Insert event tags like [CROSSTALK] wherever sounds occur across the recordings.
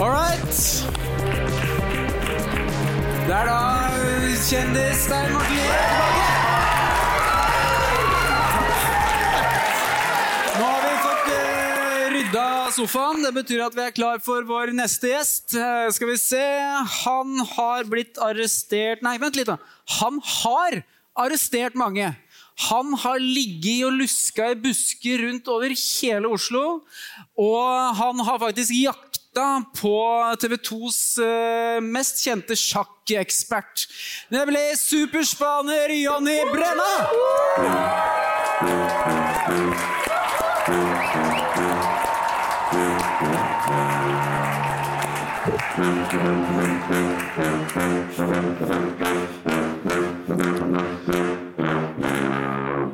All right. Det er da kjendis Stein Morten Lie fått eh, rydda sofaen. Det betyr at vi er klar for vår neste gjest. Eh, skal vi se Han har blitt arrestert Nei, vent litt, da. Han har arrestert mange. Han har ligget og luska i busker rundt over hele Oslo. Og han har faktisk jakta på TV 2s eh, mest kjente sjakkekspert. Nemlig superspaner Jonny Brenna!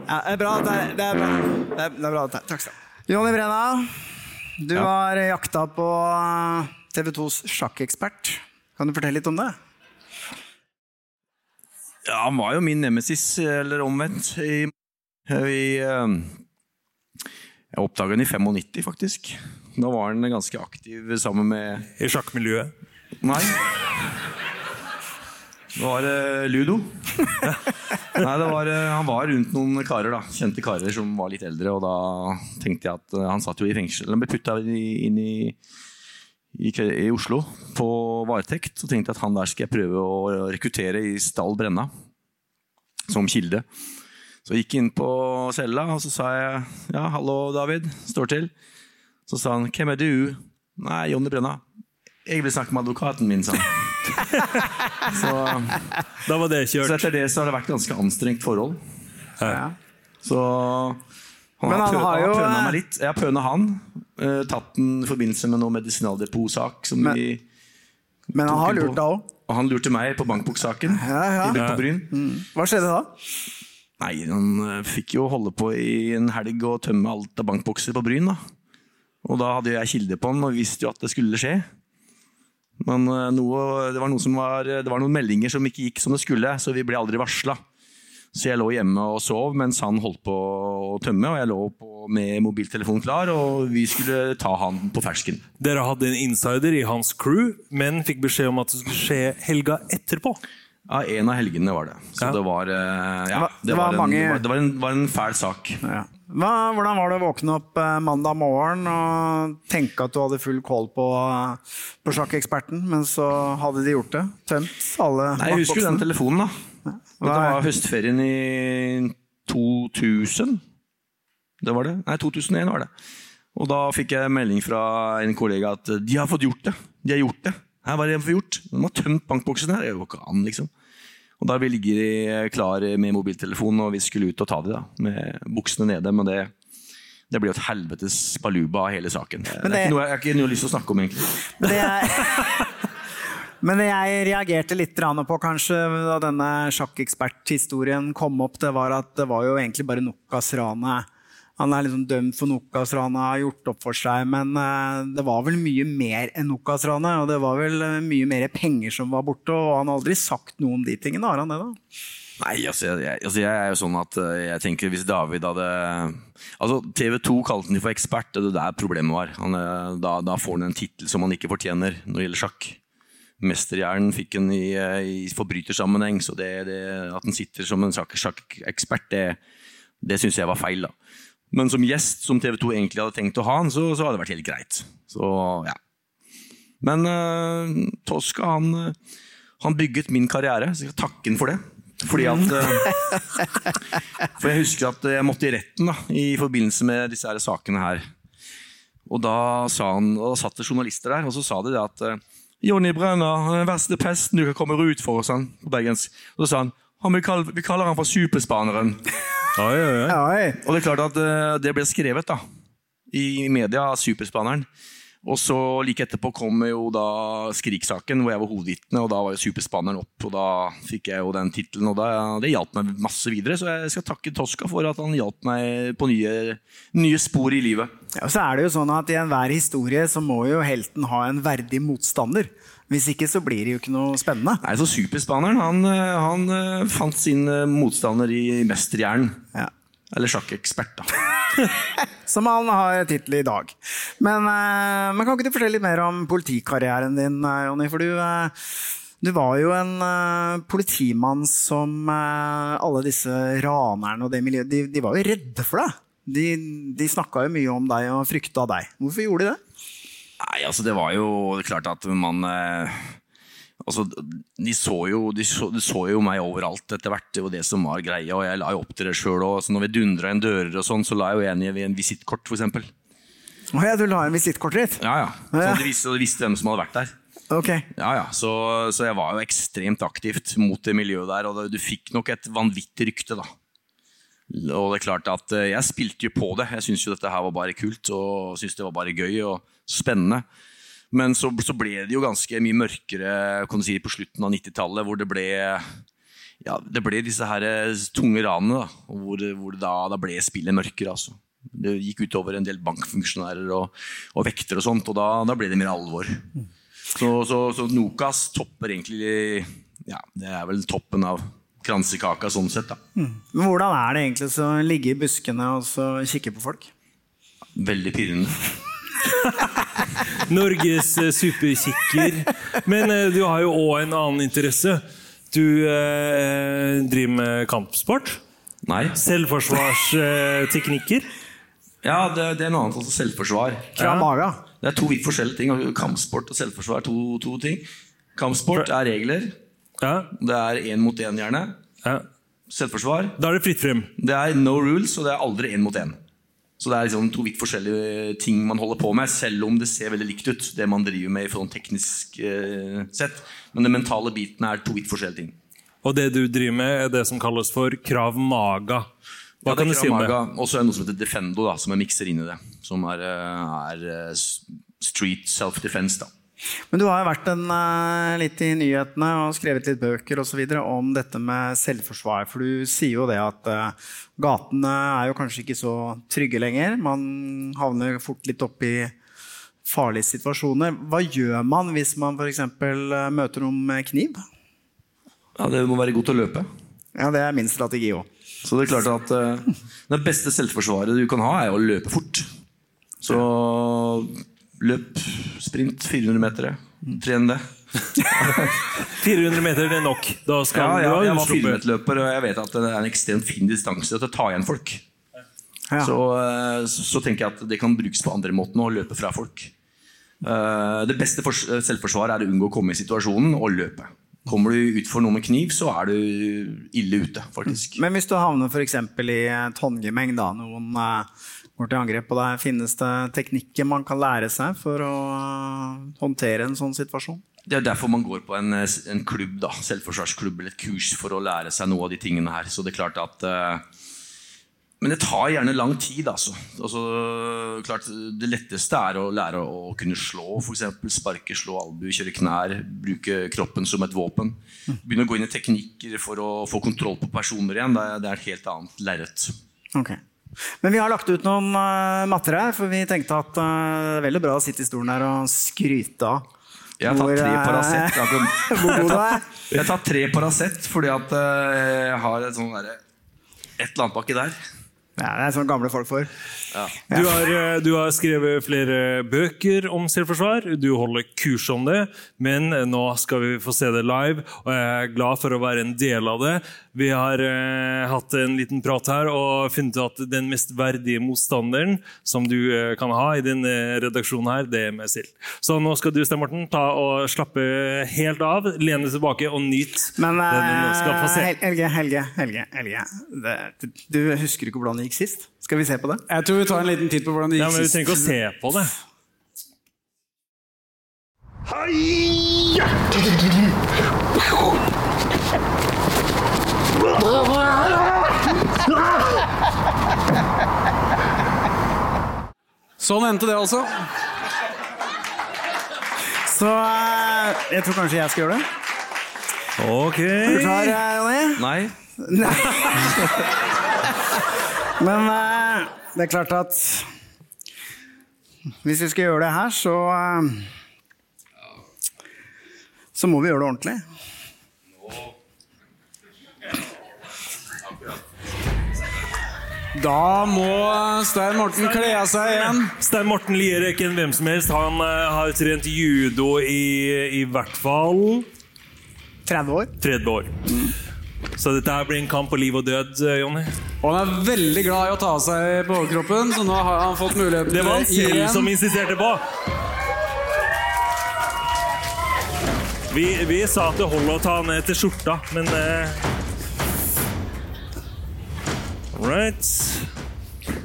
Ja, det er bra. Det er, det er bra. Det er, det er bra. Takk skal du ha. Jonny Brenna, du har jakta på TV 2s sjakkekspert. Kan du fortelle litt om det? Ja, han var jo min nemesis, eller omvendt. I, i, eh, jeg oppdaga han i 95, faktisk. Da var han ganske aktiv sammen med I sjakkmiljøet? Nei. Det var uh, ludo. [LAUGHS] Nei, det var, uh, han var rundt noen karer, da. Kjente karer som var litt eldre. Og da tenkte jeg at uh, han satt jo i fengsel. Han ble putta inn i, i, i Oslo på varetekt. Så tenkte jeg at han der skal jeg prøve å rekruttere i Stall Brenna. Som kilde. Så jeg gikk inn på cella, og så sa jeg ja, hallo, David. Står til. Så sa han hvem er du? Nei, Jonny Brenna. Jeg vil snakke med advokaten min, sa han. [LAUGHS] så, Da var det kjørt. så etter det så har det vært ganske anstrengt forhold. Ja. Så han Men har, han har jo- har pøna meg litt. Jeg har pøna han. Uh, tatt den i forbindelse med noe medisinaldepotsak. som Men- vi Men han har lurt deg òg. Han lurte meg på bankboksaken. Ja, ja. i på Bryn. Hva skjedde da? Nei, han uh, fikk jo holde på i en helg og tømme alt av bankbokser på Bryn. da. Og da hadde jeg kilde på han og visste jo at det skulle skje. Men eh, noe, det, var noe som var, det var noen meldinger som ikke gikk som det skulle, så vi ble aldri varsla. Så jeg lå hjemme og sov mens han holdt på å tømme, og jeg lå på med mobiltelefonen klar, og vi skulle ta han på fersken. Dere hadde en insider i hans crew, men fikk beskjed om at det skulle skje helga etterpå. Ja, En av helgene var det. Så Ja. det var ja, det, var- det var var, en, mange- det var, det var, en, var en fæl sak. Ja. Hva, hvordan var det å våkne opp eh, mandag morgen og tenke at du hadde full kål på, eh, på sjakkeksperten, men så hadde de gjort det? Tømt alle Nei, jeg husker jo den telefonen, da. Hva er- var høstferien i 2000. Det var det? Nei, 2001 var det. Og da fikk jeg melding fra en kollega at de har fått gjort det. De har gjort det. Her var det de har fått gjort. De har tømt bankboksen her. Det går ikke an, liksom. Og da vi ligger klar med mobiltelefonen, og vi skulle ut og ta de da, med buksene nede. Men det, det blir jo et helvetes baluba av hele saken. Det, det, er ikke noe, jeg har ikke noe lyst til å snakke om, egentlig. Men det jeg, [LAUGHS] men det jeg reagerte litt på kanskje da denne sjakkeksperthistorien kom opp, det var at det var jo egentlig bare Nokas-ranet Han er liksom dømt for Nokas-ranet, har gjort opp for seg, men eh, det var vel mye mer enn Nokas-ranet. Og det var vel eh, mye mer penger som var borte, og han har aldri sagt noe om de tingene, har han det? da? Nei, altså jeg, altså jeg er jo sånn at eh, jeg tenker hvis David hadde Altså TV 2 kalte han for ekspert, det er der problemet var. Han, da, da får han en tittel som han ikke fortjener når det gjelder sjakk. Mesterhjernen fikk han i, i forbrytersammenheng, så det, det, at han sitter som en sjakk- sjakkekspert, det, det syns jeg var feil. da. Men som gjest, som TV 2 egentlig hadde tenkt å ha han, så, så hadde det vært helt greit. Så ja. Men uh, Tosca, han, eh, han bygget min karriere, så jeg skal takke ham for det. Fordi at uh, For jeg husker at jeg måtte i retten da, i forbindelse med disse her sakene her. Og da, han, og da satt det journalister der, og så sa de det at uh, Jonny Brenna, den verste pesten du kan komme ut for, han på bergensk. Og så sa han vi, kaller, vi kaller han for superspaneren. Oi, oi, oi. Og det er klart at uh, det ble skrevet da, i media av superspaneren. Og så like etterpå kom jo da Skrik-saken, hvor jeg var hovedvitne. Og da var jo superspanneren opp, og da fikk jeg jo den tittelen. Og da, det hjalp meg masse videre, så jeg skal takke Toska for at han hjalp meg på nye, nye spor i livet. Ja, og så er det jo sånn at I enhver historie så må jo helten ha en verdig motstander. Hvis ikke så blir det jo ikke noe spennende. Nei, så Superspaneren han, eh, han eh, fant sin eh, motstander i mesterhjernen. Ja. Eller sjakkekspert, da. [LAUGHS] Som han har tittel i dag. Men, men kan ikke du fortelle litt mer om politikarrieren din, Jonny? For du, du var jo en politimann som alle disse ranerne og det miljøet, de, de var jo redde for deg. De, de snakka jo mye om deg og frykta deg. Hvorfor gjorde de det? Nei, altså det var jo klart at man eh, Altså, de så, jo, de, så, de så jo meg overalt etter hvert, det var det som var greia. Og jeg la jo opp til det sjøl òg. Når vi dundra inn dører og sånn, så la jeg jo en i en visittkort, f.eks. Å ja, du la inn visittkortet ditt? Ja, ja. Så de visste, de visste hvem som hadde vært der. Ok. Ja, ja. Så, så jeg var jo ekstremt aktivt mot det miljøet der, og du fikk nok et vanvittig rykte, da. Og det er klart at eh, jeg spilte jo på det. Jeg syntes jo dette her var bare kult og syntes det var bare gøy og spennende. Men så, så ble det jo ganske mye mørkere si, på slutten av 90-tallet, hvor det ble ja, det ble disse her eh, tunge ranene, da, hvor, hvor da, da ble spillet mørkere. altså. Det gikk utover en del bankfunksjonærer og, og vekter og sånt, og da, da ble det mer alvor. Så, så, så Nokas topper egentlig Ja, det er vel toppen av kransekaka sånn sett, da. Men hvordan er det egentlig å ligge i buskene og så kikke på folk? Veldig pirrende. [LAUGHS] Norges eh, superkikker. Men eh, du har jo òg en annen interesse. Du eh, driver med kampsport. Nei. Selvforsvarsteknikker. Ja, det, det er noe annet. Altså selvforsvar. Ja. Det er to vidt forskjellige ting. Kampsport og selvforsvar er to, to ting. Kampsport er regler. Ja, Det er én mot én, gjerne. ja. Selvforsvar Da er det fritt frem. det er no rules, og det er aldri én mot én. Så det er liksom to vidt forskjellige ting man holder på med, selv om det ser veldig likt ut. det man driver med i sånn teknisk eh, sett. Men den mentale biten er to vidt forskjellige ting. Og det du driver med, er det som kalles for krav maga. Hva Ja, kan du si om det? Og så er det noe som heter Defendo, da, som er mikser inn i det. Som er, eh, er eh, street self-defense. da. Men du har jo vært en, eh, litt i nyhetene og skrevet litt bøker og så videre om dette med selvforsvar. For du sier jo det at eh, gatene er jo kanskje ikke så trygge lenger. Man havner fort litt opp i farlige situasjoner. Hva gjør man hvis man f.eks. møter noen med kniv? Ja, Det må være god til å løpe. Ja, Det er min strategi òg. Så det er klart at uh, Det beste selvforsvaret du kan ha, er å løpe fort. Så løp, sprint 400 meter. Tren det. [LAUGHS] 400 meter det er nok. Da skal Ja, ja, jeg var 400-meterløper, og jeg vet at det er en ekstremt fin distanse til å ta igjen folk. Ja. Så, eh, så, så tenker jeg at det kan brukes på andre måter å løpe fra folk. Eh, Det beste fors- selvforsvaret er å unngå å komme i situasjonen og løpe. Kommer du ut for noe med kniv, så er du ille ute, faktisk. Men hvis du havner f.eks. i et håndgemeng, da, noen eh, går til angrep på deg, finnes det teknikker man kan lære seg for å eh, håndtere en sånn situasjon? Det er derfor man går på en, eh, en klubb, da, selvforsvarsklubb eller et kurs for å lære seg noe av de tingene her. Så det er klart at eh, Men det tar gjerne lang tid, altså. altså klart, det letteste er å lære å kunne slå, f.eks. Sparke, slå albue, kjøre knær. Bruke kroppen som et våpen. Begynne å gå inn i teknikker for å få kontroll på personer igjen. Det er, et helt annet lerret. Ok. Men vi har lagt ut noen uh, matter her, for vi tenkte at uh, det er veldig bra å sitte i stolen her og skryte av Jeg har tatt tre eh, Paracet. [LAUGHS] Jeg har- hvor jeg tatt- har tatt tre Paracet fordi at eh, jeg har et sånt der, Et eller annet baki der. Ja, det er sånn gamle folk får. Du har, eh, du har skrevet flere bøker om selvforsvar. Du holder kurs om det. Men eh, nå skal vi få se det live, og jeg er glad for å være en del av det. Vi har eh, hatt en liten prat her og funnet ut at den mest verdige motstanderen som du eh, kan ha i denne redaksjonen her, det er meg selv. Så nå skal du, Stein Morten, ta og slappe helt av, lene tilbake og nyte Men det du nå skal få se. Helge, Helge, Helge, Helge. Det, du husker ikke hvordan det gikk sist? Skal vi se på det? Jeg tror vi tar en liten titt på hvordan det gikk Ja, men vi trenger ikke å se på det. Sånn endte det altså. Så uh, jeg tror kanskje jeg skal gjøre det. Ok. Er du klar, uh, Jonny? Nei. Nei. [LAUGHS] Men eh, det er klart at hvis vi skal gjøre det her, så eh, Så må vi gjøre det ordentlig. Da må Stein Morten kle av seg igjen. Stein Morten Lier er ikke en hvem som helst. Han eh, har trent judo i i hvert fall 30 år. 30 år. Så dette her blir en kamp på liv og død, Jonny. Og han er veldig glad i å ta av seg på overkroppen, så nå har han fått muligheten Det var han selv igjen. som insisterte på. Vi, vi sa at det holder å ta ned til skjorta, men eh, Right.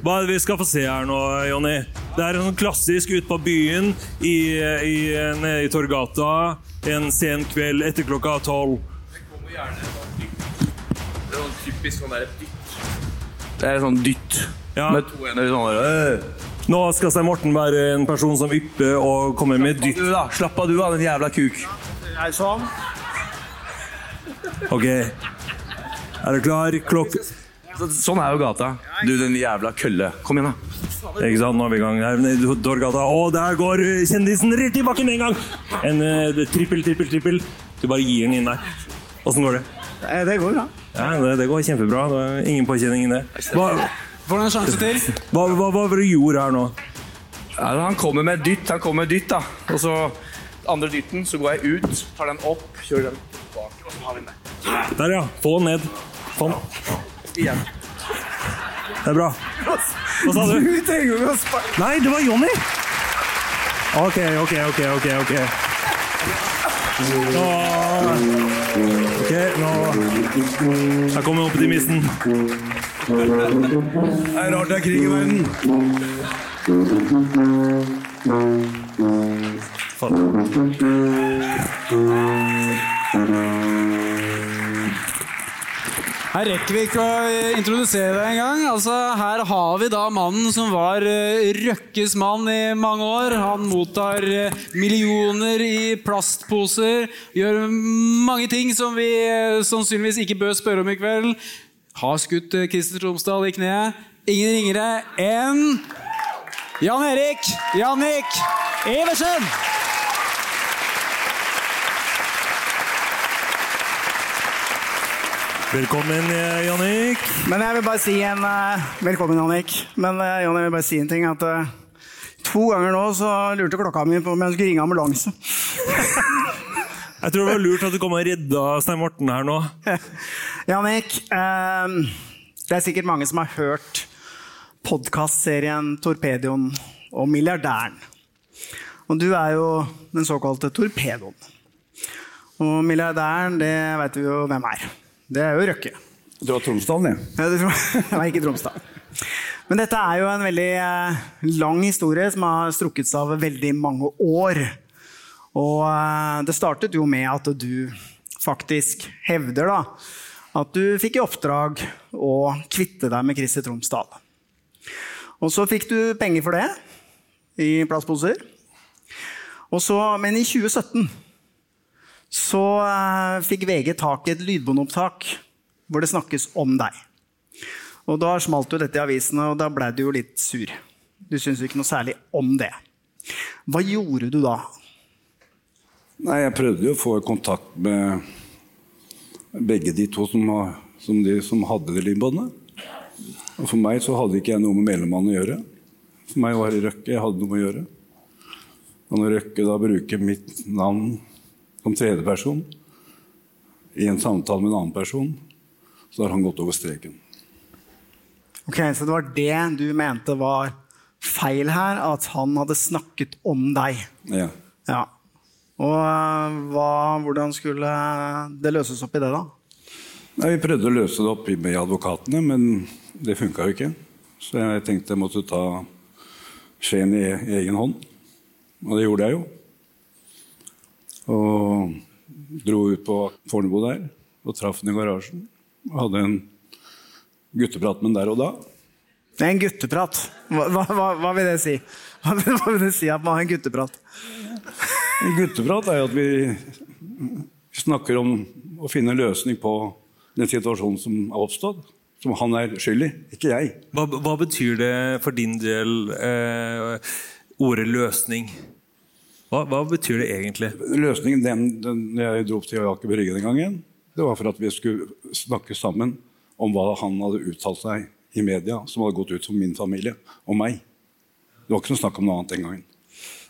Hva er det vi skal få se her nå, Jonny? Det er sånn klassisk ut på byen i, i, nede i Torgata en sen kveld etter klokka tolv. Det kommer sånn typisk sånn der dytt. Det er sånn dytt. Ja. Med to hender sånn der. Nå skal Stein Morten være en person som ypper og kommer med Slapp av dytt. du, da. Slapp av du, da, den jævla kuk. Ja, det sånn? Ok. Er du klar? Klokk... Sånn er jo gata. Du, den jævla kølle. Kom igjen, da. Ikke sant, nå er vi i gang her nede. Å, der går kjendisen rett i bakken med en gang! En uh, trippel, trippel, trippel. Du bare gir den inn der. Åssen går det? Det går bra. Ja, det, det går kjempebra. Det er ingen påkjenning i det. Hva, Får du en sjanse til? hva, hva, hva var det du gjorde her nå? Ja, han kommer med dytt. Han kommer med dytt, da. Og så andre dytten, så går jeg ut, tar den opp, kjører den tilbake, og så har vi den der. Der, ja. Få den ned. Sånn. Igjen. Det er bra. Hva sa du? Du trenger jo ikke å sparke Nei, det var Jonny! Ok, ok, ok, ok. ok. Nå Ok, nå Her kommer optimisten. Det er rart det er krig i verden. Her rekker vi ikke å eh, introdusere deg engang. Altså, her har vi da mannen som var eh, Røkkes mann i mange år. Han mottar eh, millioner i plastposer. Gjør mange ting som vi sannsynligvis ikke bør spørre om i kveld. Har skutt Christer Tromsdal i kneet. Ingen ringere enn Jan Erik Jannik Eversen! Velkommen, eh, Jannik. Men jeg vil bare si en uh, Velkommen, Jannik. Men uh, Jon, jeg vil bare si en ting. At uh, to ganger nå så lurte klokka mi på om jeg skulle ringe ambulanse. [LAUGHS] Jeg tror det var lurt at du kom og redda Stein Morten her nå. [LAUGHS] Jannik, eh, det er sikkert mange som har hørt podkastserien Torpedoen og milliardæren. Og du er jo den såkalte torpedoen. Og milliardæren, det veit vi jo hvem er. Det er jo Røkke. Det var Tromsdalen. Ja, det [LAUGHS] Nei, ikke Tromsdal. Men dette er jo en veldig eh, lang historie som har strukket seg over veldig mange år. Og eh, det startet jo med at du faktisk hevder da, at du fikk i oppdrag å kvitte deg med Christer Tromsdal. Og så fikk du penger for det i plastposer. Og så, men i 2017 så eh, fikk VG tak i et lydbåndopptak hvor det snakkes om deg. Og da smalt jo dette i avisene, og da ble du jo litt sur. Du syns ikke noe særlig om det. Hva gjorde du da? Nei, jeg prøvde jo å få kontakt med begge de to som, som, de, som hadde det livbåndet. Og for meg så hadde ikke jeg noe med mellommannen å gjøre. For meg var det Røkke jeg hadde noe med å gjøre. Og når Røkke da bruker mitt navn som tredjeperson i en samtale med en annen person, så har han gått over streken. Ok, Så det var det du mente var feil her, at han hadde snakket om deg. Ja. Ja. Og øh, hva, hvordan skulle det løses opp i det, da? Nei, Vi prøvde å løse det opp med advokatene, men det funka jo ikke. Så jeg tenkte jeg måtte ta skjeen i egen hånd. Og det gjorde jeg jo. Og dro ut på Fornebu der og traff den i garasjen. Og hadde en gutteprat med ham der og da. Det er en gutteprat. Hva, hva, hva, vil det si? Hva, [LAUGHS] vil- hva vil det si at man har en gutteprat? En gutteprat er jo at vi snakker om å finne en løsning på den situasjonen som har oppstått. Som han er skyld i, ikke jeg. Hva, hva betyr det for din del, eh, ordet løsning? Hva, hva betyr det egentlig? Løsningen den, den jeg dro opp til Jakob Brygge den gangen, det var for at vi skulle snakke sammen om hva han hadde uttalt seg i media, som hadde gått ut som min familie og meg. Det var ikke noe snakk om noe annet den gangen.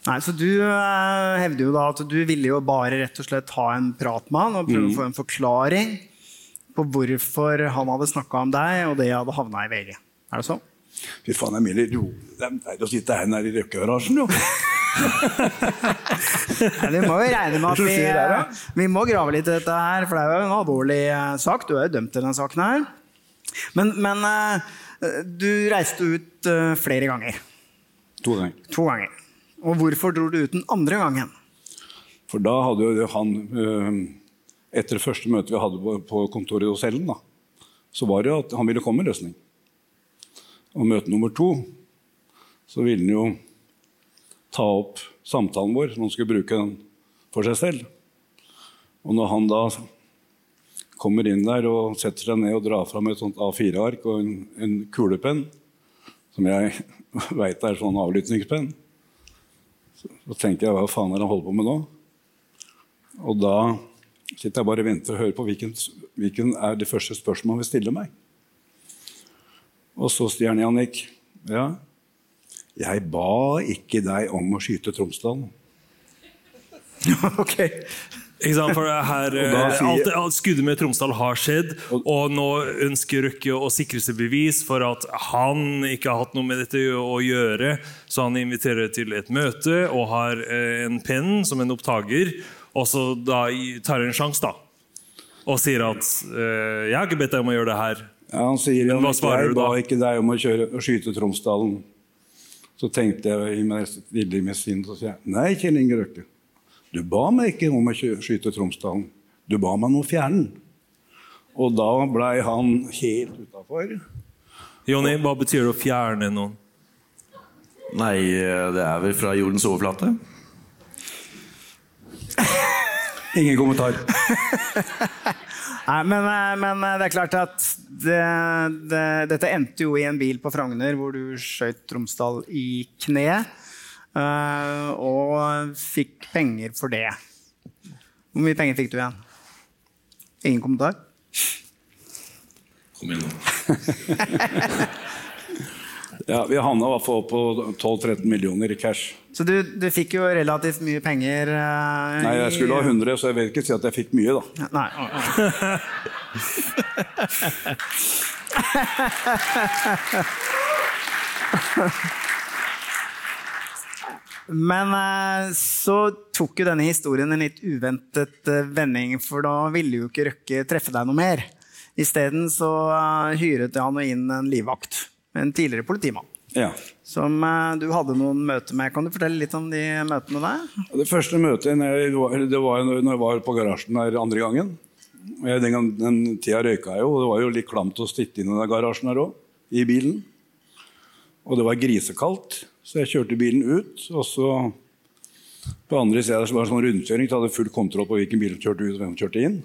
Nei, så Du eh, hevder jo da at du ville jo bare rett og slett ha en prat med han og prøve å få en forklaring på hvorfor han hadde snakka om deg, og det hadde havna i VG. Er det sånn? Fy faen, Emilie, du det er deilig å sitte her nede i røykegarasjen, jo. Vi må jo regne med at vi, skjer vi må grave litt i dette her, for det er jo en alvorlig eh, sak. Du er jo dømt i denne saken her. Men, men eh, du reiste ut eh, flere ganger. To ganger. To ganger. Og hvorfor dro du ut den andre gangen? For da hadde jo han Etter det første møtet vi hadde på, på kontoret hos Ellen, da, så var det jo at han ville komme med løsning. Og møte nummer to, så ville han jo ta opp samtalen vår, som han skulle bruke den for seg selv. Og når han da kommer inn der og setter seg ned og drar fram et sånt A4-ark og en, en kulepenn, som jeg [LAUGHS] veit er sånn avlyttingspenn, så, så tenker jeg hva faen er det han holder på med nå? Og da sitter jeg bare og venter og hører på hvilken, hvilken er det første spørsmålet han vil stille meg. Og så sier han Jannik, ja, jeg ba ikke deg om å skyte Tromsdalen. [LAUGHS] ok. Ikke sant? For her, eh, alt, alt skuddet med Tromsdal har skjedd, og nå ønsker Røkke å sikre seg bevis for at han ikke har hatt noe med dette å gjøre. Så han inviterer til et møte og har eh, en penn som en opptaker, og så da tar han en sjanse, da. Og sier at eh, 'jeg har ikke bedt deg om å gjøre det her'. Ja, han sier svarer jeg du da? ba ikke deg om å, kjøre, å skyte Tromsdalen. Så tenkte jeg i meg stille i mitt sinn, så sier jeg nei, Kjell Inge Røkke. Du ba meg ikke om å skyte Tromsdalen. Du ba meg om å fjerne den. Og da blei han helt utafor. Jonny, hva betyr det å fjerne noen? Nei, det er vel fra jordens overflate. Ingen kommentar. [LAUGHS] Nei, men, eh, men eh, det er klart at det, det, dette endte jo i en bil på Frogner hvor du skjøt Tromsdal i kne. eh, og fikk penger for det. Hvor mye penger fikk du igjen? Ingen kommentar? Kom igjen nå. [LAUGHS] Ja, Vi havna i hvert fall på 12-13 millioner i cash. Så du, du fikk jo relativt mye penger. Uh, Nei, jeg skulle ha 100, så jeg vil ikke si at jeg fikk mye, da. Nei. [LAUGHS] Men eh, så tok jo denne historien en litt uventet eh, vending, for da ville jo ikke Røkke treffe deg noe mer. Isteden så hyret han inn en livvakt, en tidligere politimann, Ja. som eh, du hadde noen møter med. Kan du fortelle litt om de møtene der? Det første møtet jeg det var når jeg var på garasjen der andre gangen. Jeg, den, gang- den tida røyka jeg jo, og det var jo litt klamt å sitte inn i den garasjen her òg, i bilen. Og det var grisekaldt, så jeg kjørte bilen ut. Og så på andre sida var det sånn rundkjøring, så jeg hadde full kontroll på hvilken bil som kjørte ut og hvem som kjørte inn.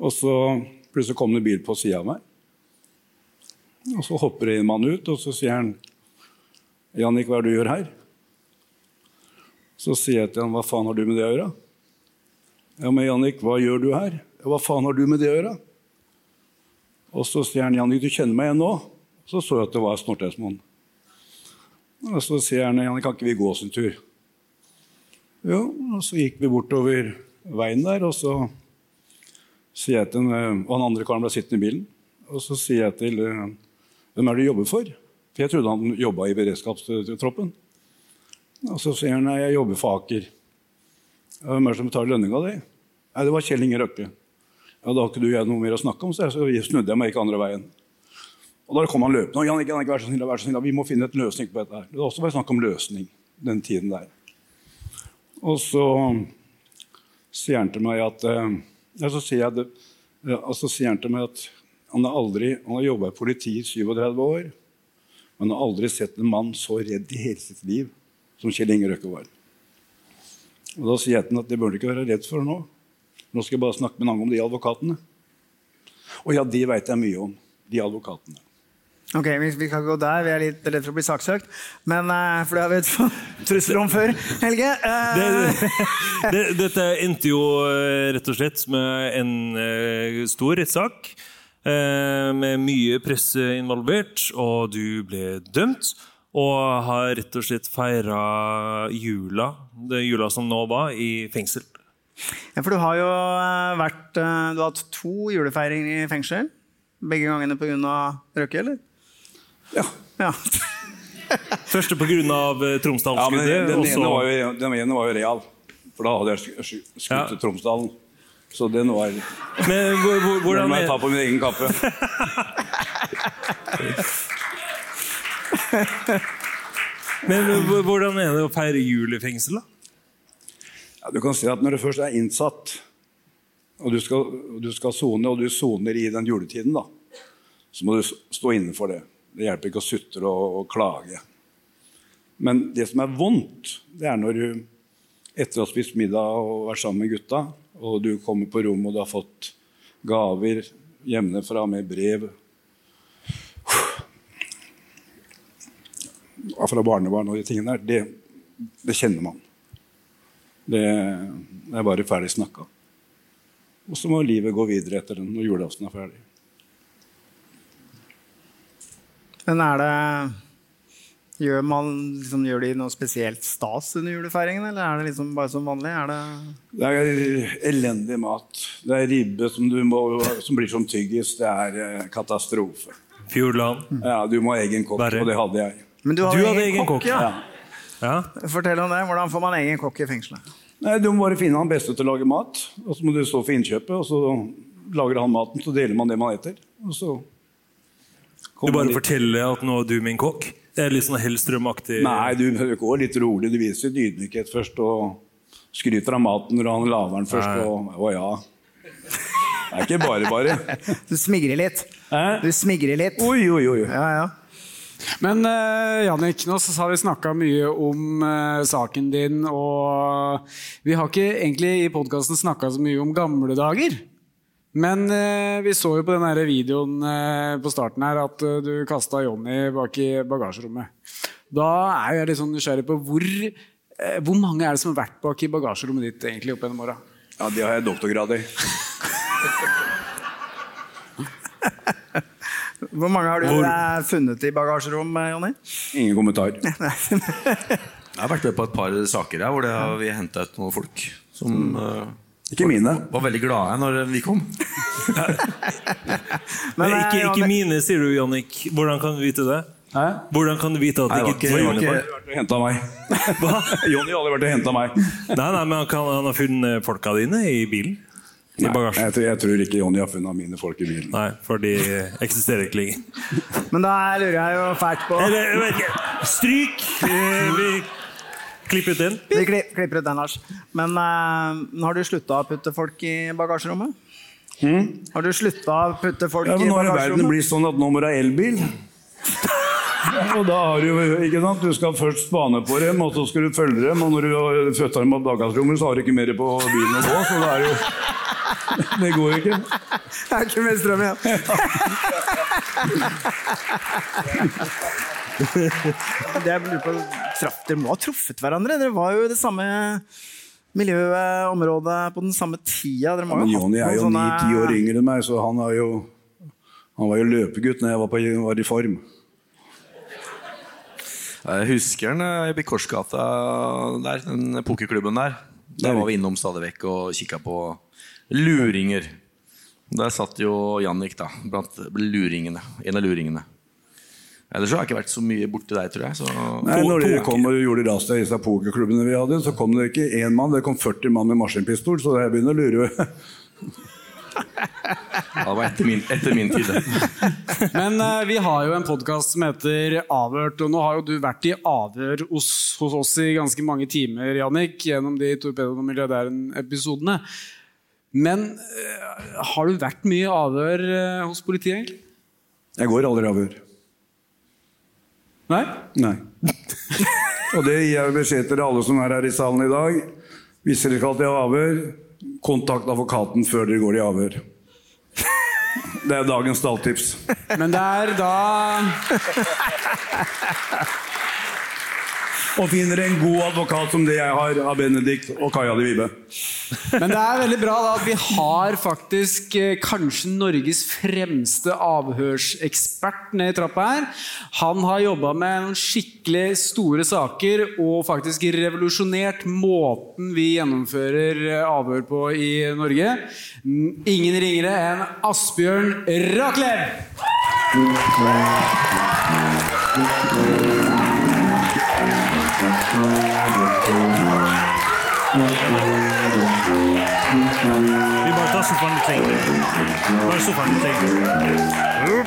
Og så plutselig kom det en bil på sida av meg. Og så hopper det en mann ut, og så sier han Jannik, hva er det du gjør her? Så sier jeg til han, hva faen har du med det å gjøre? Ja, men Jannik, hva gjør du her? Hva faen har du med det å gjøre? Og så sier han, Jannik, du kjenner meg igjen nå? Så så jeg at det var Snortesmoen. Og så sier han, Jannik, kan ikke vi gå oss en tur? Jo, og så gikk vi bortover veien der, og så sier jeg til han, og han andre karen ble sittende i bilen, og så sier jeg til eh, hvem er det du jobber for? For jeg trodde han jobba i beredskapstroppen. Og så sier han nei, jeg jobber for Aker. Hvem er det som betaler lønninga di? Nei, det var Kjell Inge Røkke. Ja, Da har ikke du og jeg noe mer å snakke om, så jeg- snudde jeg meg ikke andre veien. Og Da kom han løpende. og Jannik, Jannik, vær så snill, vær så snill, vi må finne et løsning på dette. her. Det var også bare snakk om løsning den tiden der. Og så sier han til meg at eh, ja, så sier jeg det, ja, så sier han til meg at han har aldri, han har jobba i politiet i 37 år, men har aldri sett en mann så redd i hele sitt liv som Kjell Inge Røkke var. Og Da sier jeg til ham at det bør du ikke være redd for nå. Nå skal jeg bare snakke med Nange om de advokatene. Og ja, de veit jeg mye om, de advokatene. Ok, vi, vi kan gå der. Vi er litt redd for å bli saksøkt. Men, eh, for det har vi et trusler om før, Helge. Eh, Det, det, dette endte jo eh, rett og slett med en stor rettssak. Eh, med mye presse involvert, og du ble dømt. Og har rett og slett feira jula, det jula som nå var, i fengsel. ja, for du har jo eh, vært eh, Du har hatt to julefeiringer i fengsel. Begge gangene pga. Røkke, eller? Ja. Ja. [LAUGHS] Første pga. Ja, men den, den, og ene var jo, den ene var jo real, for da hadde jeg sk- sk- skutt Ja. Tromsdalen. Så den var Men hvor- hvor- Den må jeg ta på min egen kappe. [LAUGHS] men hvordan er det å feire jul i fengsel, da? Ja, du kan si at Når du først er innsatt, og du skal, du skal sone, og du soner i den juletiden, da, så må du stå inne for det. Det hjelper ikke å sutre og, og klage. Men det som er vondt, det er når du etter å ha spist middag og vært sammen med gutta, og du kommer på rommet og du har fått gaver hjemmefra med brev fra barnebarn og de tingene der, det, det kjenner man. Det, er bare ferdig snakka. Og så må livet gå videre etter den når julaften er ferdig. Men er det Gjør, man, liksom, gjør de noe spesielt stas under julefeiringen, eller er det liksom bare som vanlig? Er det Det er elendig mat. Det er ribbe som, du må, som blir som tyggis. Det er eh, katastrofe. Fjordland. Ja, du må ha egen kokk, og det hadde jeg. Men du, hadde, Du jo hadde egen egen kokk, kokk, ja. Ja. Fortell om det. Hvordan får man egen kokk i fengselet? Nei, Du må bare finne han beste til å lage mat, og så må du stå for innkjøpet. Og så lager han maten, så deler man det man eter. Og så Du bare litt... forteller at nå er du min kokk? Det er litt sånn Hellstrøm-aktig Nei, du går litt rolig. Du viser litt ydmykhet først, og skryter av maten når han lager den først. Nei. Og, å ja. Det er ikke bare bare. [LAUGHS] Du smigrer litt. Hæ? Du smigrer litt. Oi, oi, oi. Ja, ja. Men uh, Jannik, nå så har vi snakka mye om uh, saken din, og vi har ikke egentlig i podkasten snakka så mye om gamle dager. Men eh, vi så jo på den videoen eh, på starten her at eh, du kasta Jonny bak i bagasjerommet. Da er jeg litt sånn nysgjerrig på hvor, eh, hvor mange er det som har vært bak i bagasjerommet ditt egentlig opp gjennom åra? Ja, de har jeg doktorgrad i. [LAUGHS] Hvor mange har du Hvor- eh, funnet i bagasjerom, eh, Jonny? Ingen kommentar. [LAUGHS] Jeg har vært med på et par saker her hvor det har, vi henta ut noen folk som eh, Ikke mine. var veldig glade når vi kom. [LAUGHS] Men eh, ikke, ikke mine, sier du, Jannik. Hvordan kan du vite det? Hæ? Hvordan kan du vite at Nei, det ikke ikke- er ikke- folk? vært og henta meg. [LAUGHS] Jonny har aldri vært og henta meg. [LAUGHS] Nei, nei, men han, kan, han har funnet folka dine i bilen? Nei, jeg, tror, jeg tror ikke Jonny har funnet mine folk i bilen. Nei, for de eksisterer ikke lenger. Men da lurer jeg jo fælt på Eller, ikke. Stryk! Eh, Vi klipper ut den. Vi klipp, klipper ut den, Lars. Men uh, har du slutta å putte folk i bagasjerommet? Har du slutta å putte folk Ja, men i nå har verden bagasjerommet? blitt sånn at nå må du ha elbil. [LAUGHS] Og da har du ikke sant? Du skal først spane på dem, og så skal du følge dem. Og når du har født dem på bagasjerommet, så har du ikke mer på bilen å gå. Så det er jo [LAUGHS] Det går jo ikke. Det er ikke mer strøm igjen. [LAUGHS] Det jeg lurer på, traff, Dere må ha truffet hverandre? Dere var jo i det samme miljøet, området, på den samme tida. Dere må Men Jonny er jo ni-ti år yngre enn meg, så han, er jo, han var jo løpegutt når jeg var, på, var i form. Jeg husker den eh, i Bikorsgata der, den pokerklubben der. Der var vi innom stadig vekk og kikka på luringer. Der satt jo Jannik da, blant luringene. En av luringene. Ellers har jeg ikke vært så mye borti deg, tror jeg. Så Nei, når de kom og gjorde ras i disse pokerklubbene vi hadde, så kom det ikke én mann, det kom 40 mann med maskinpistol, så jeg begynner å lure. [LAUGHS] det var etter min, etter min tid. [LAUGHS] Men uh, vi har jo en podkast som heter Avhørt, og nå har jo du vært i avhør hos, hos oss i ganske mange timer, Jannik, gjennom de Torpedoen og milliardæren-episodene. Men uh, har du vært mye i avhør uh, hos politiet, egentlig? Jeg går aldri avhør. Nei? Nei. Og det gir jeg beskjed til alle som er her i salen i dag. Hvis dere skal til avhør, kontakt advokaten før dere går i avhør. Det er dagens stalltips. Men det er da Og finner en god advokat som det jeg har, av Benedikt og Kaja de Vibe. Men det er veldig bra da, at vi har faktisk eh, kanskje Norges fremste avhørsekspert nede i trappa her. Han har jobba med noen skikkelig store saker og faktisk revolusjonert måten vi gjennomfører eh, avhør på i Norge. Ingen ringere enn Asbjørn Raklev! Vi bare tar sofaen litt lenger. Bare sofaen litt lenger.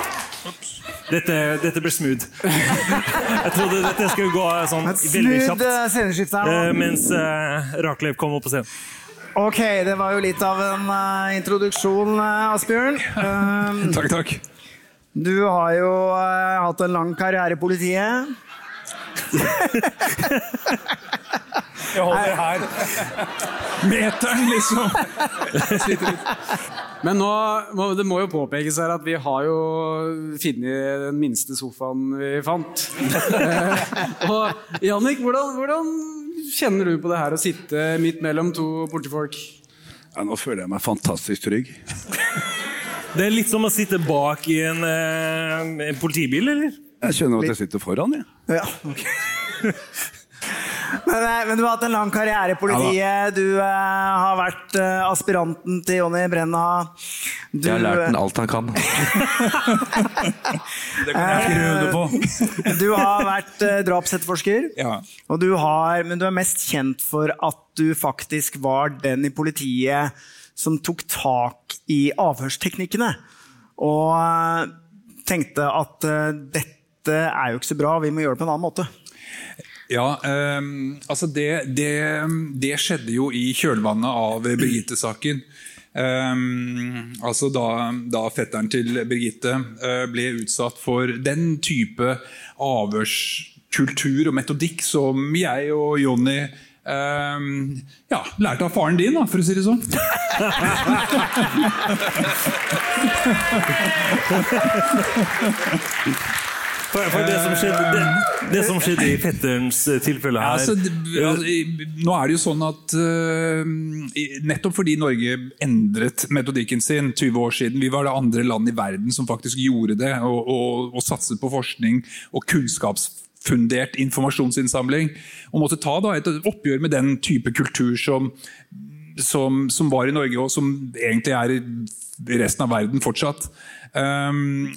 Dette, dette ble smooth. Jeg trodde dette skulle gå sånn veldig kjapt. eh, her eh. Mens Rakelev kom opp på scenen. Ok, det var jo litt av en uh, introduksjon, uh, Asbjørn. [LAUGHS] Um, Takk, takk. du har jo uh, hatt en lang karriere i politiet. Jeg holder her. Meteren, liksom. Men nå, det må jo påpekes her at vi har jo funnet den minste sofaen vi fant. Eh, og Jannik, hvordan, hvordan kjenner du på det her å sitte midt mellom to politifolk? Ja, nå føler jeg meg fantastisk trygg. Det er litt som å sitte bak i en, eh, en politibil, eller? Jeg skjønner at jeg sitter foran, jeg. Ja. Men, eh, men du har hatt en lang karriere i politiet. Du eh, har vært eh, aspiranten til Jonny Brenna. Du, Jeg har lært den alt han kan. [LAUGHS] Det kan jeg skrive under på. du har vært eh, drapsetterforsker. Ja. Og du har, men du er mest kjent for at du faktisk var den i politiet som tok tak i avhørsteknikkene. Og eh, tenkte at eh, dette er jo ikke så bra, vi må gjøre det på en annen måte. Ja, ehm, altså det, det, det skjedde jo i kjølvannet av Birgitte-saken. Ehm, altså da, da fetteren til Birgitte eh, ble utsatt for den type avhørskultur og metodikk som jeg og Jonny um, ja, lærte av faren din, da, for å si det sånn. [LAUGHS] For, for det, som skjedde, det, det som skjedde i fetterens eh, tilfelle her altså, altså, nå er det jo sånn at uh, Nettopp fordi Norge endret metodikken sin 20 år siden Vi var det andre land i verden som faktisk gjorde det, og, og, og satset på forskning og kunnskapsfundert informasjonsinnsamling. Og måtte ta da, et oppgjør med den type kultur som, som, som var i Norge, og som egentlig er i resten av verden fortsatt. Um,